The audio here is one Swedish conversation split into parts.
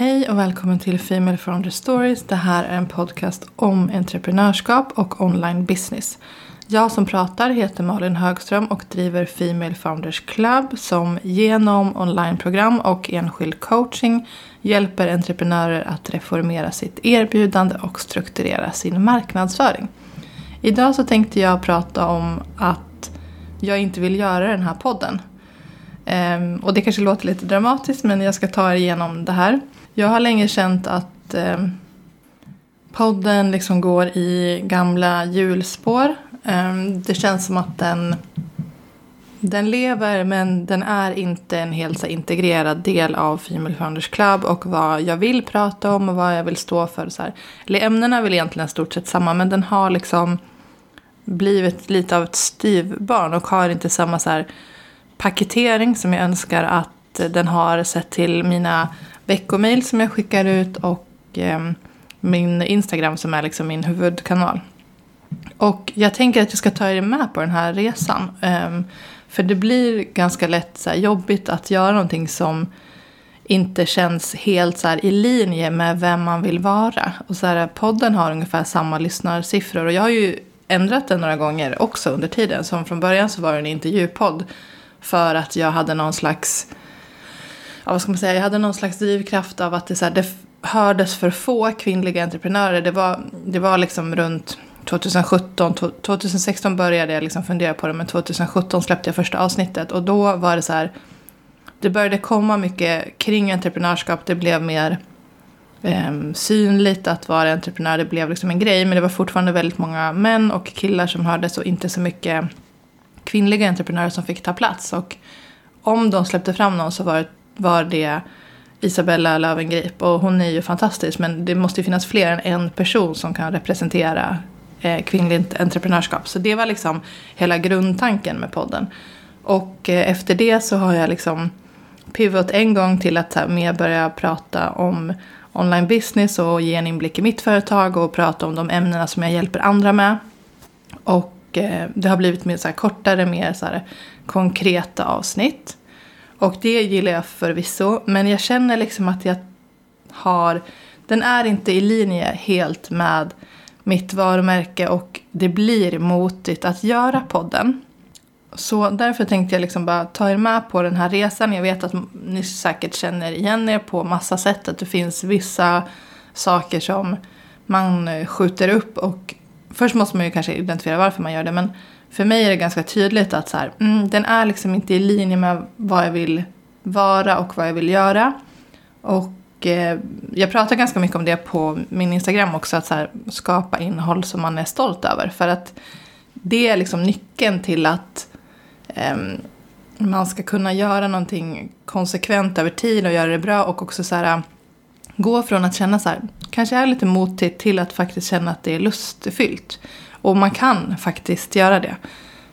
Hej och välkommen till Female Founder Stories. Det här är en podcast om entreprenörskap och online business. Jag som pratar heter Malin Högström och driver Female Founders Club som genom onlineprogram och enskild coaching hjälper entreprenörer att reformera sitt erbjudande och strukturera sin marknadsföring. Idag så tänkte jag prata om att jag inte vill göra den här podden. Ehm, och det kanske låter lite dramatiskt men jag ska ta er igenom det här. Jag har länge känt att eh, podden liksom går i gamla hjulspår. Eh, det känns som att den, den lever men den är inte en helt så integrerad del av Female Founders Club och vad jag vill prata om och vad jag vill stå för. Så här. Eller ämnena är väl egentligen stort sett samma men den har liksom blivit lite av ett styvbarn och har inte samma så här paketering som jag önskar att den har sett till mina veckomail som jag skickar ut och eh, min Instagram som är liksom min huvudkanal. Och jag tänker att jag ska ta er med på den här resan. Eh, för det blir ganska lätt så här, jobbigt att göra någonting som inte känns helt så här, i linje med vem man vill vara. Och så här, podden har ungefär samma lyssnarsiffror och jag har ju ändrat den några gånger också under tiden. Som från början så var det en intervjupodd för att jag hade någon slags ja, vad ska man säga, jag hade någon slags drivkraft av att det, så här, det hördes för få kvinnliga entreprenörer. Det var, det var liksom runt 2017, 2016 började jag liksom fundera på det, men 2017 släppte jag första avsnittet. Och då var det så här, det började komma mycket kring entreprenörskap. Det blev mer eh, synligt att vara entreprenör. Det blev liksom en grej, men det var fortfarande väldigt många män och killar som hördes och inte så mycket kvinnliga entreprenörer som fick ta plats. Och om de släppte fram någon så var det var det Isabella Löwengrip. Och hon är ju fantastisk men det måste ju finnas fler än en person som kan representera eh, kvinnligt entreprenörskap. Så det var liksom hela grundtanken med podden. Och eh, efter det så har jag liksom pivot en gång till att här, mer börja prata om online business och ge en inblick i mitt företag och prata om de ämnena som jag hjälper andra med. Och eh, det har blivit mer så här, kortare, mer så här, konkreta avsnitt. Och det gillar jag förvisso. Men jag känner liksom att jag har... Den är inte i linje helt med mitt varumärke och det blir motigt att göra podden. Så därför tänkte jag liksom bara ta er med på den här resan. Jag vet att ni säkert känner igen er på massa sätt. Att det finns vissa saker som man skjuter upp. Och först måste man ju kanske identifiera varför man gör det. Men för mig är det ganska tydligt att så här, mm, den är liksom inte i linje med vad jag vill vara och vad jag vill göra. Och eh, jag pratar ganska mycket om det på min Instagram också, att så här, skapa innehåll som man är stolt över. För att det är liksom nyckeln till att eh, man ska kunna göra någonting konsekvent över tid och göra det bra och också så här, gå från att känna så här, kanske är lite motigt till att faktiskt känna att det är lustfyllt. Och man kan faktiskt göra det.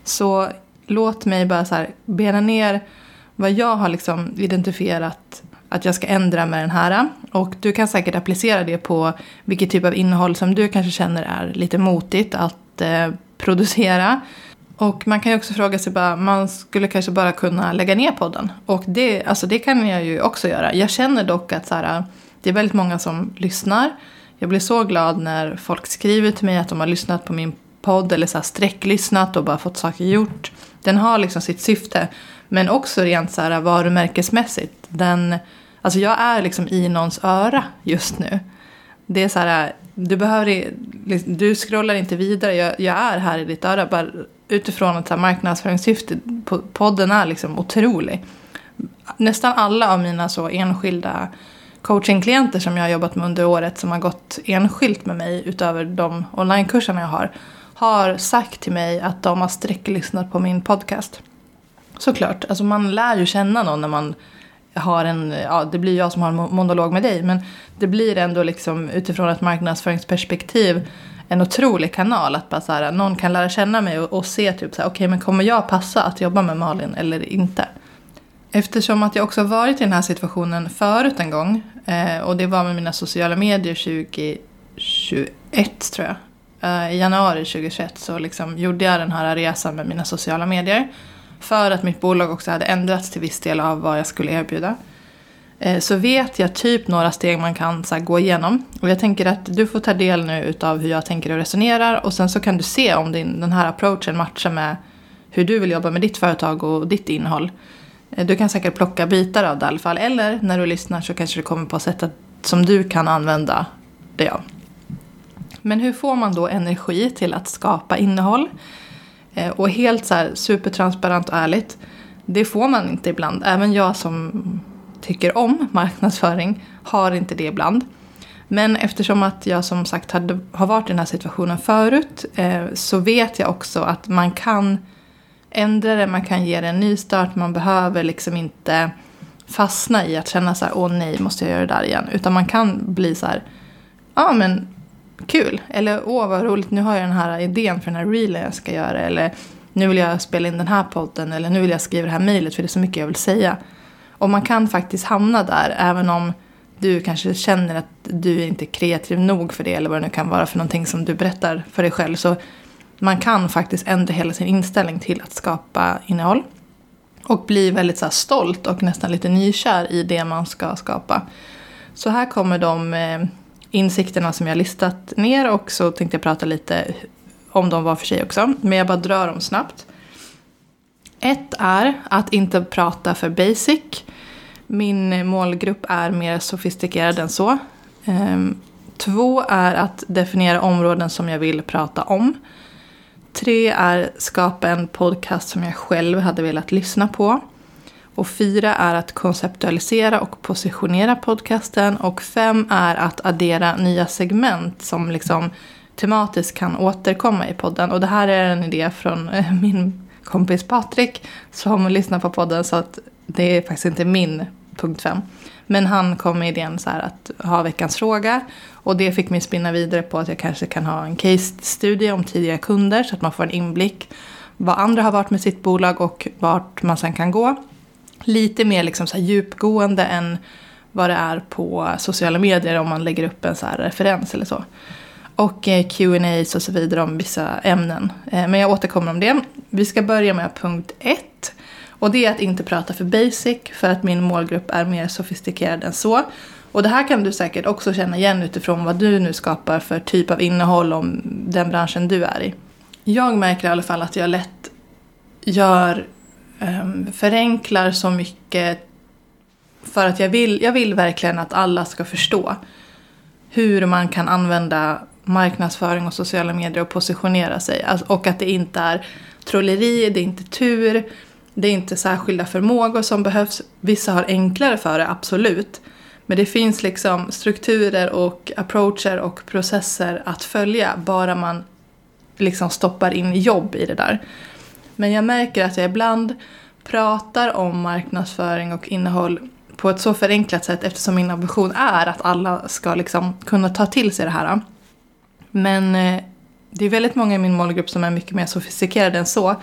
Så låt mig bara så här bena ner vad jag har liksom identifierat att jag ska ändra med den här. Och du kan säkert applicera det på vilket typ av innehåll som du kanske känner är lite motigt att eh, producera. Och man kan ju också fråga sig bara, man skulle kanske bara kunna lägga ner podden. Och det, alltså det kan jag ju också göra. Jag känner dock att så här, det är väldigt många som lyssnar. Jag blir så glad när folk skriver till mig att de har lyssnat på min podd eller så här sträcklyssnat och bara fått saker gjort. Den har liksom sitt syfte. Men också rent så här varumärkesmässigt. Den, alltså jag är liksom i någons öra just nu. Det är så här, du, behöver, du scrollar inte vidare, jag, jag är här i ditt öra. Bara utifrån ett marknadsföringssyfte, podden är liksom otrolig. Nästan alla av mina så enskilda coachingklienter som jag har jobbat med under året som har gått enskilt med mig utöver de onlinekurserna jag har har sagt till mig att de har sträcklyssnat på min podcast. Såklart, alltså man lär ju känna någon när man har en, ja det blir jag som har en monolog med dig, men det blir ändå liksom utifrån ett marknadsföringsperspektiv en otrolig kanal. Att bara så här, någon kan lära känna mig och, och se typ så här, okej okay, men kommer jag passa att jobba med Malin eller inte? Eftersom att jag också varit i den här situationen förut en gång eh, och det var med mina sociala medier 2021 tror jag. Eh, I januari 2021 så liksom gjorde jag den här resan med mina sociala medier. För att mitt bolag också hade ändrats till viss del av vad jag skulle erbjuda. Eh, så vet jag typ några steg man kan så gå igenom. Och jag tänker att du får ta del nu utav hur jag tänker och resonerar. Och sen så kan du se om din, den här approachen matchar med hur du vill jobba med ditt företag och ditt innehåll. Eh, du kan säkert plocka bitar av det i alla fall. Eller när du lyssnar så kanske du kommer på sätt som du kan använda det av. Men hur får man då energi till att skapa innehåll? Eh, och helt så här supertransparent och ärligt. Det får man inte ibland. Även jag som tycker om marknadsföring har inte det ibland. Men eftersom att jag som sagt hade, har varit i den här situationen förut eh, så vet jag också att man kan ändra det, man kan ge det en ny start, man behöver liksom inte fastna i att känna så här, åh nej, måste jag göra det där igen? Utan man kan bli så här, ja men kul, eller åh vad roligt, nu har jag den här idén för den här reelen jag ska göra, eller nu vill jag spela in den här podden, eller nu vill jag skriva det här mejlet för det är så mycket jag vill säga. Och man kan faktiskt hamna där även om du kanske känner att du inte är kreativ nog för det eller vad det nu kan vara för någonting som du berättar för dig själv. Så man kan faktiskt ändra hela sin inställning till att skapa innehåll. Och bli väldigt så stolt och nästan lite nykär i det man ska skapa. Så här kommer de eh, insikterna som jag listat ner och så tänkte jag prata lite om dem var för sig också. Men jag bara drar dem snabbt. Ett är att inte prata för basic. Min målgrupp är mer sofistikerad än så. Ehm, två är att definiera områden som jag vill prata om. Tre är skapa en podcast som jag själv hade velat lyssna på. Och fyra är att konceptualisera och positionera podcasten. Och fem är att addera nya segment som liksom tematiskt kan återkomma i podden. Och det här är en idé från eh, min kompis Patrik som lyssnar på podden så att det är faktiskt inte min punkt fem. Men han kom med idén så här att ha veckans fråga och det fick mig spinna vidare på att jag kanske kan ha en case-studie om tidigare kunder så att man får en inblick vad andra har varit med sitt bolag och vart man sen kan gå. Lite mer liksom så djupgående än vad det är på sociala medier om man lägger upp en så referens eller så och eh, Q&A och så vidare om vissa ämnen. Eh, men jag återkommer om det. Vi ska börja med punkt ett. Och det är att inte prata för basic för att min målgrupp är mer sofistikerad än så. Och det här kan du säkert också känna igen utifrån vad du nu skapar för typ av innehåll om den branschen du är i. Jag märker i alla fall att jag lätt gör, um, förenklar så mycket för att jag vill, jag vill verkligen att alla ska förstå hur man kan använda marknadsföring och sociala medier och positionera sig. Alltså, och att det inte är trolleri, det är inte tur, det är inte särskilda förmågor som behövs. Vissa har enklare för det, absolut. Men det finns liksom strukturer och approacher och processer att följa bara man liksom stoppar in jobb i det där. Men jag märker att jag ibland pratar om marknadsföring och innehåll på ett så förenklat sätt eftersom min ambition är att alla ska liksom kunna ta till sig det här. Men eh, det är väldigt många i min målgrupp som är mycket mer sofistikerade än så.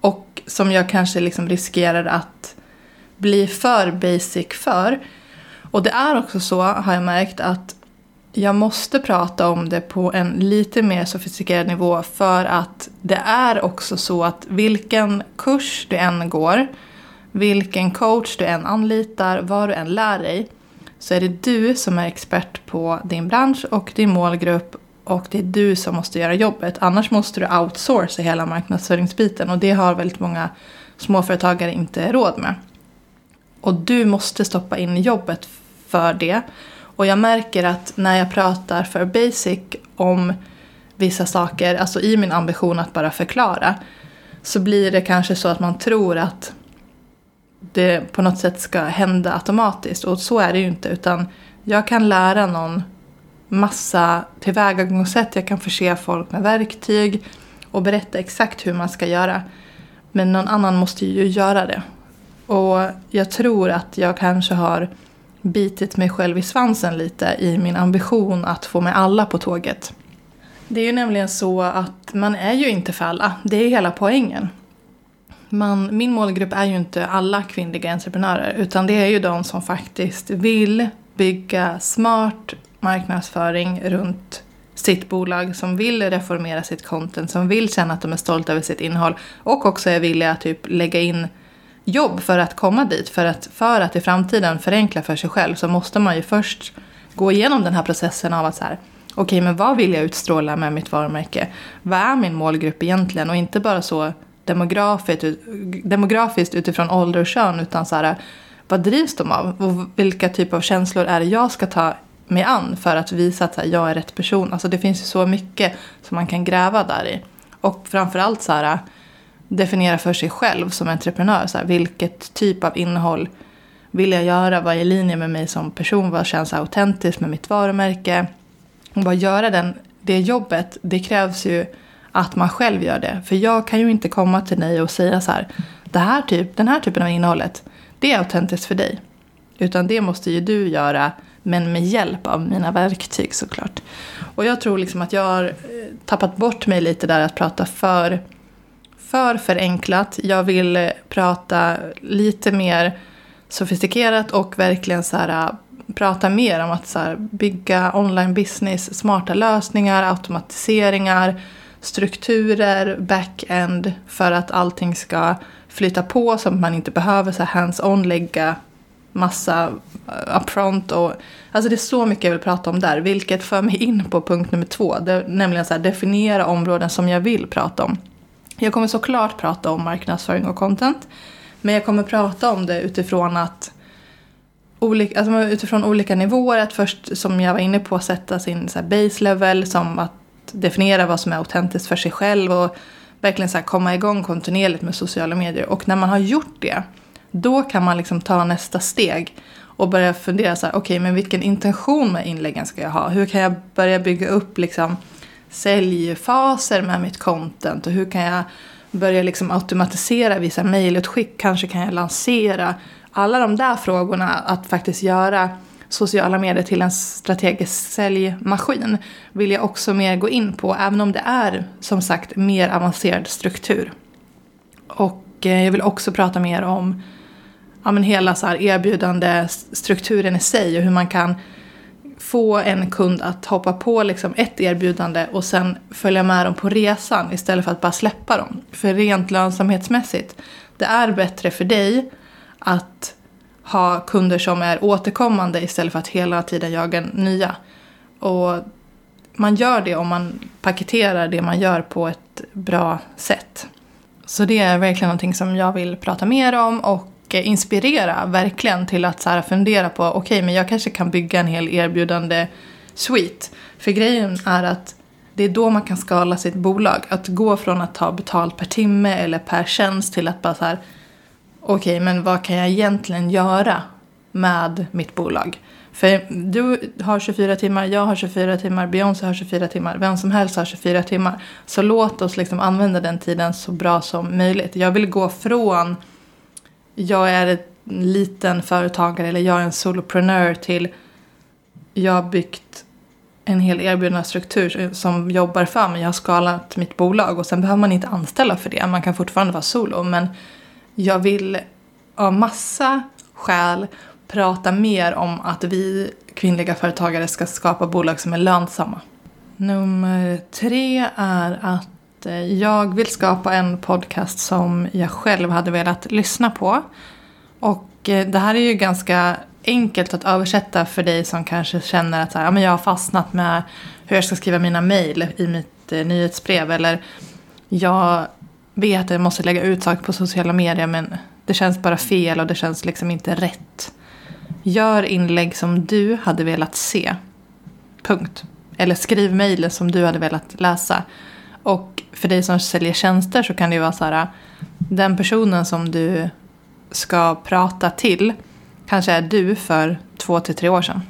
Och som jag kanske liksom riskerar att bli för basic för. Och det är också så, har jag märkt, att jag måste prata om det på en lite mer sofistikerad nivå för att det är också så att vilken kurs du än går, vilken coach du än anlitar, vad du än lär dig, så är det du som är expert på din bransch och din målgrupp och det är du som måste göra jobbet. Annars måste du outsourca hela marknadsföringsbiten och det har väldigt många småföretagare inte råd med. Och du måste stoppa in jobbet för det. Och jag märker att när jag pratar för basic om vissa saker, alltså i min ambition att bara förklara, så blir det kanske så att man tror att det på något sätt ska hända automatiskt. Och så är det ju inte, utan jag kan lära någon massa tillvägagångssätt. Jag kan förse folk med verktyg och berätta exakt hur man ska göra. Men någon annan måste ju göra det. Och jag tror att jag kanske har bitit mig själv i svansen lite i min ambition att få med alla på tåget. Det är ju nämligen så att man är ju inte för alla. Det är hela poängen. Man, min målgrupp är ju inte alla kvinnliga entreprenörer utan det är ju de som faktiskt vill bygga smart marknadsföring runt sitt bolag som vill reformera sitt content, som vill känna att de är stolta över sitt innehåll och också är villiga att typ lägga in jobb för att komma dit. För att, för att i framtiden förenkla för sig själv så måste man ju först gå igenom den här processen av att så här, okej okay, men vad vill jag utstråla med mitt varumärke? Vad är min målgrupp egentligen? Och inte bara så demografiskt, demografiskt utifrån ålder och kön utan så här, vad drivs de av? Och vilka typer av känslor är det jag ska ta mig an för att visa att här, jag är rätt person? Alltså det finns ju så mycket som man kan gräva där i. Och framförallt så här, äh, definiera för sig själv som entreprenör. Så här, vilket typ av innehåll vill jag göra? Vad är i linje med mig som person? Vad känns autentiskt med mitt varumärke? Och bara göra den, det jobbet, det krävs ju att man själv gör det. För jag kan ju inte komma till dig och säga så här, det här typ, den här typen av innehållet, det är autentiskt för dig. Utan det måste ju du göra, men med hjälp av mina verktyg såklart. Och jag tror liksom att jag har eh, tappat bort mig lite där att prata för, för förenklat. Jag vill eh, prata lite mer sofistikerat och verkligen så här, eh, prata mer om att så här, bygga online business, smarta lösningar, automatiseringar, strukturer, back-end för att allting ska flyta på så att man inte behöver så hands-on lägga massa eh, upfront. Och, alltså det är så mycket jag vill prata om där, vilket för mig in på punkt nummer två. Det, nämligen så här, definiera områden som jag vill prata om. Jag kommer såklart prata om marknadsföring och content. Men jag kommer prata om det utifrån att olika, alltså utifrån olika nivåer. Att först, som jag var inne på, sätta sin så base level som att definiera vad som är autentiskt för sig själv och verkligen så komma igång kontinuerligt med sociala medier. Och när man har gjort det, då kan man liksom ta nästa steg och börja fundera så här, okej, okay, men vilken intention med inläggen ska jag ha? Hur kan jag börja bygga upp liksom säljfaser med mitt content och hur kan jag börja liksom automatisera vissa mejlutskick, kanske kan jag lansera. Alla de där frågorna, att faktiskt göra sociala medier till en strategisk säljmaskin vill jag också mer gå in på, även om det är som sagt mer avancerad struktur. Och eh, jag vill också prata mer om ja, men hela så här erbjudande strukturen i sig och hur man kan få en kund att hoppa på liksom ett erbjudande och sen följa med dem på resan istället för att bara släppa dem. För rent lönsamhetsmässigt, det är bättre för dig att ha kunder som är återkommande istället för att hela tiden jaga nya. Och man gör det om man paketerar det man gör på ett bra sätt. Så det är verkligen någonting som jag vill prata mer om och och inspirera verkligen till att så här fundera på okej okay, men jag kanske kan bygga en hel erbjudande suite. För grejen är att det är då man kan skala sitt bolag. Att gå från att ta betalt per timme eller per tjänst till att bara så här okej okay, men vad kan jag egentligen göra med mitt bolag? För du har 24 timmar, jag har 24 timmar, Beyoncé har 24 timmar, vem som helst har 24 timmar. Så låt oss liksom använda den tiden så bra som möjligt. Jag vill gå från jag är en liten företagare eller jag är en soloprenör till jag har byggt en hel erbjudandestruktur som jobbar för mig. Jag har skalat mitt bolag och sen behöver man inte anställa för det. Man kan fortfarande vara solo. Men jag vill av massa skäl prata mer om att vi kvinnliga företagare ska skapa bolag som är lönsamma. Nummer tre är att att eh, jag vill skapa en podcast som jag själv hade velat lyssna på. Och eh, det här är ju ganska enkelt att översätta för dig som kanske känner att så här, ja, men jag har fastnat med hur jag ska skriva mina mejl i mitt eh, nyhetsbrev. Eller jag vet att jag måste lägga ut saker på sociala medier men det känns bara fel och det känns liksom inte rätt. Gör inlägg som du hade velat se. Punkt. Eller skriv mejlen som du hade velat läsa. Och för dig som säljer tjänster så kan det ju vara så här. Den personen som du ska prata till kanske är du för två till tre år sedan.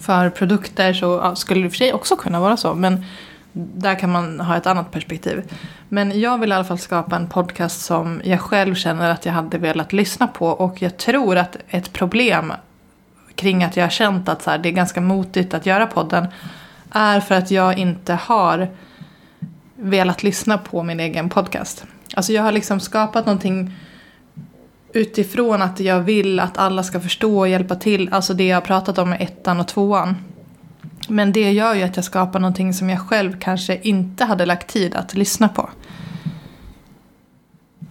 För produkter så ja, skulle det i och för sig också kunna vara så. Men där kan man ha ett annat perspektiv. Men jag vill i alla fall skapa en podcast som jag själv känner att jag hade velat lyssna på. Och jag tror att ett problem kring att jag har känt att så här, det är ganska motigt att göra podden är för att jag inte har velat lyssna på min egen podcast. Alltså jag har liksom skapat någonting utifrån att jag vill att alla ska förstå och hjälpa till. Alltså det jag har pratat om med ettan och tvåan. Men det gör ju att jag skapar någonting som jag själv kanske inte hade lagt tid att lyssna på.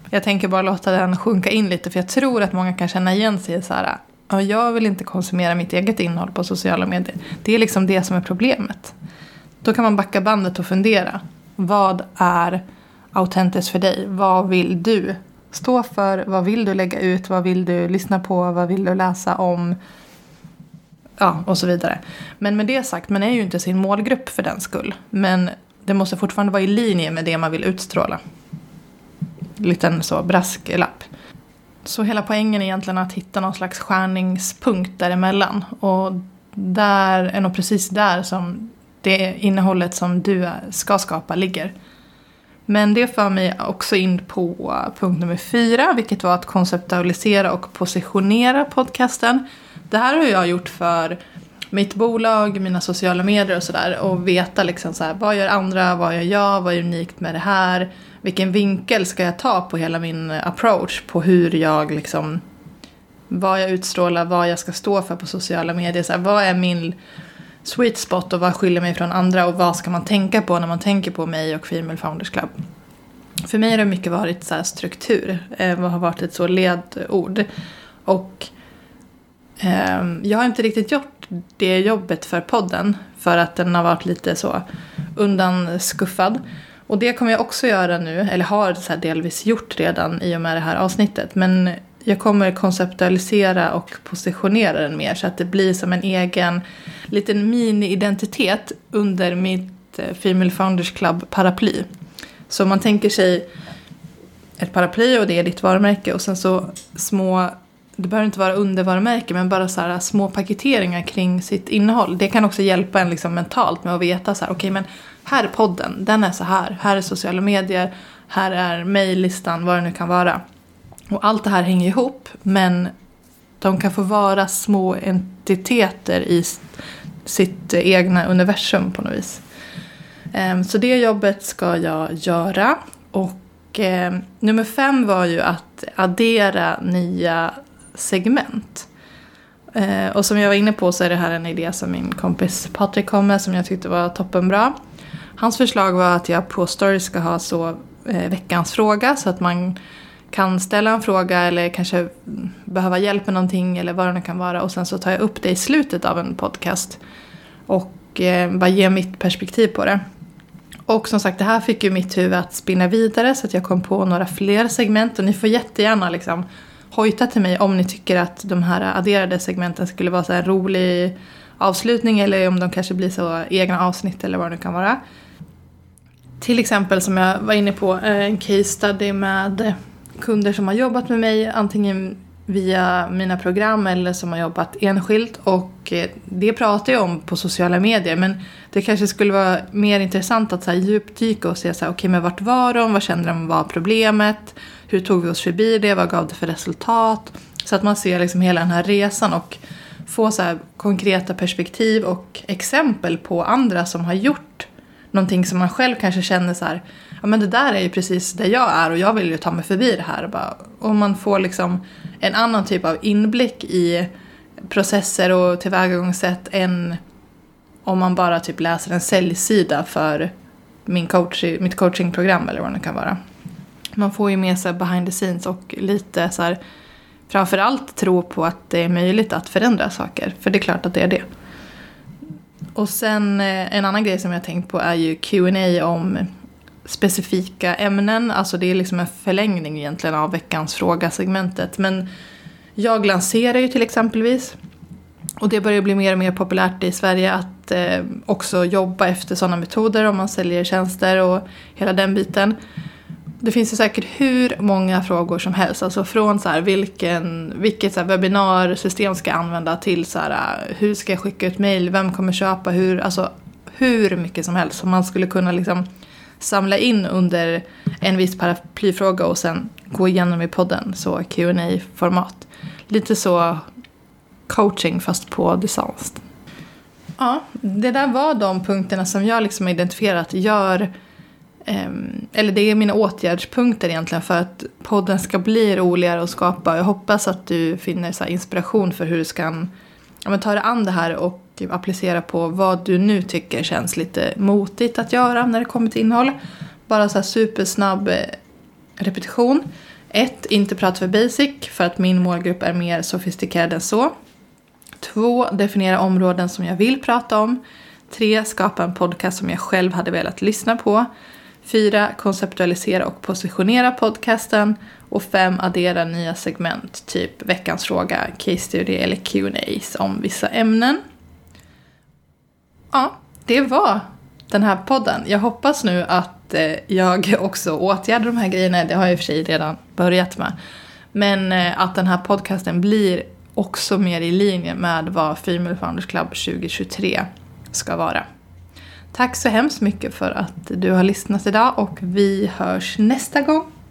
Jag tänker bara låta den sjunka in lite för jag tror att många kan känna igen sig i så här. Jag vill inte konsumera mitt eget innehåll på sociala medier. Det är liksom det som är problemet. Då kan man backa bandet och fundera. Vad är autentiskt för dig? Vad vill du stå för? Vad vill du lägga ut? Vad vill du lyssna på? Vad vill du läsa om? Ja, och så vidare. Men med det sagt, man är ju inte sin målgrupp för den skull. Men det måste fortfarande vara i linje med det man vill utstråla. Liten så brasklapp. Så hela poängen är egentligen att hitta någon slags skärningspunkt däremellan. Och där är nog precis där som det innehållet som du ska skapa ligger. Men det för mig också in på punkt nummer fyra, vilket var att konceptualisera och positionera podcasten. Det här har jag gjort för mitt bolag, mina sociala medier och sådär. Och veta liksom så här, vad gör andra, vad gör jag, vad är unikt med det här? Vilken vinkel ska jag ta på hela min approach på hur jag liksom, vad jag utstrålar, vad jag ska stå för på sociala medier. Så här, vad är min sweet spot och vad skiljer mig från andra och vad ska man tänka på när man tänker på mig och Female Founders Club. För mig har det mycket varit så struktur, eh, vad har varit ett så ledord. Och eh, jag har inte riktigt gjort det jobbet för podden för att den har varit lite så undanskuffad. Och det kommer jag också göra nu, eller har så delvis gjort redan i och med det här avsnittet. Men jag kommer konceptualisera och positionera den mer så att det blir som en egen liten mini-identitet under mitt eh, Female Founders Club-paraply. Så man tänker sig ett paraply och det är ditt varumärke och sen så små, det behöver inte vara undervarumärke men bara så här små paketeringar kring sitt innehåll. Det kan också hjälpa en liksom mentalt med att veta så här, okej okay, men här är podden, den är så här, här är sociala medier, här är mejllistan, vad det nu kan vara. Och allt det här hänger ihop men de kan få vara små entiteter i sitt egna universum på något vis. Ehm, så det jobbet ska jag göra. Och ehm, nummer fem var ju att addera nya segment. Ehm, och som jag var inne på så är det här en idé som min kompis Patrik kom med som jag tyckte var toppenbra. Hans förslag var att jag på Story ska ha så eh, veckans fråga så att man kan ställa en fråga eller kanske behöva hjälp med någonting eller vad det nu kan vara och sen så tar jag upp det i slutet av en podcast och eh, bara ger mitt perspektiv på det. Och som sagt, det här fick ju mitt huvud att spinna vidare så att jag kom på några fler segment och ni får jättegärna liksom hojta till mig om ni tycker att de här adderade segmenten skulle vara så en rolig avslutning eller om de kanske blir så egna avsnitt eller vad det nu kan vara. Till exempel som jag var inne på, eh, en case study med kunder som har jobbat med mig antingen via mina program eller som har jobbat enskilt. Och eh, det pratar jag om på sociala medier men det kanske skulle vara mer intressant att så här djupdyka och se så här, okay, men vart var de, vad kände de var problemet, hur tog vi oss förbi det, vad gav det för resultat? Så att man ser liksom hela den här resan och får så konkreta perspektiv och exempel på andra som har gjort någonting som man själv kanske känner så här, ja men det där är ju precis där jag är och jag vill ju ta mig förbi det här. Och man får liksom en annan typ av inblick i processer och tillvägagångssätt än om man bara typ läser en säljsida för min coach, mitt coachingprogram eller vad det kan vara. Man får ju med sig behind the scenes och lite så här framförallt tro på att det är möjligt att förändra saker. För det är klart att det är det. Och sen eh, en annan grej som jag tänkt på är ju Q&A om specifika ämnen. Alltså det är liksom en förlängning egentligen av veckans fråga-segmentet. Men jag lanserar ju till exempelvis och det börjar bli mer och mer populärt i Sverige att eh, också jobba efter sådana metoder om man säljer tjänster och hela den biten. Det finns ju säkert hur många frågor som helst. Alltså från så här, vilken, vilket så här, webbinarsystem ska jag använda till så här, hur ska jag skicka ut mail, vem kommer köpa, hur, alltså hur mycket som helst. Så man skulle kunna liksom samla in under en viss paraplyfråga och sen gå igenom i podden, så qa format Lite så coaching fast på distans. Ja, det där var de punkterna som jag liksom identifierat gör ehm, eller det är mina åtgärdspunkter egentligen för att podden ska bli roligare att skapa. Jag hoppas att du finner så inspiration för hur du ska ja, ta dig an det här och applicera på vad du nu tycker känns lite motigt att göra när det kommer till innehåll. Bara så här supersnabb eh, repetition. 1. Inte prata för basic för att min målgrupp är mer sofistikerad än så. 2. Definiera områden som jag vill prata om. 3. Skapa en podcast som jag själv hade velat lyssna på. 4. Konceptualisera och positionera podcasten. Och 5. Addera nya segment, typ veckans fråga, case study eller Q&A om vissa ämnen. Ja, det var den här podden. Jag hoppas nu att eh, jag också åtgärdar de här grejerna. Det har jag i och för sig redan börjat med. Men eh, att den här podcasten blir också mer i linje med vad Female Founders Club 2023 ska vara. Tack så hemskt mycket för att du har lyssnat idag och vi hörs nästa gång.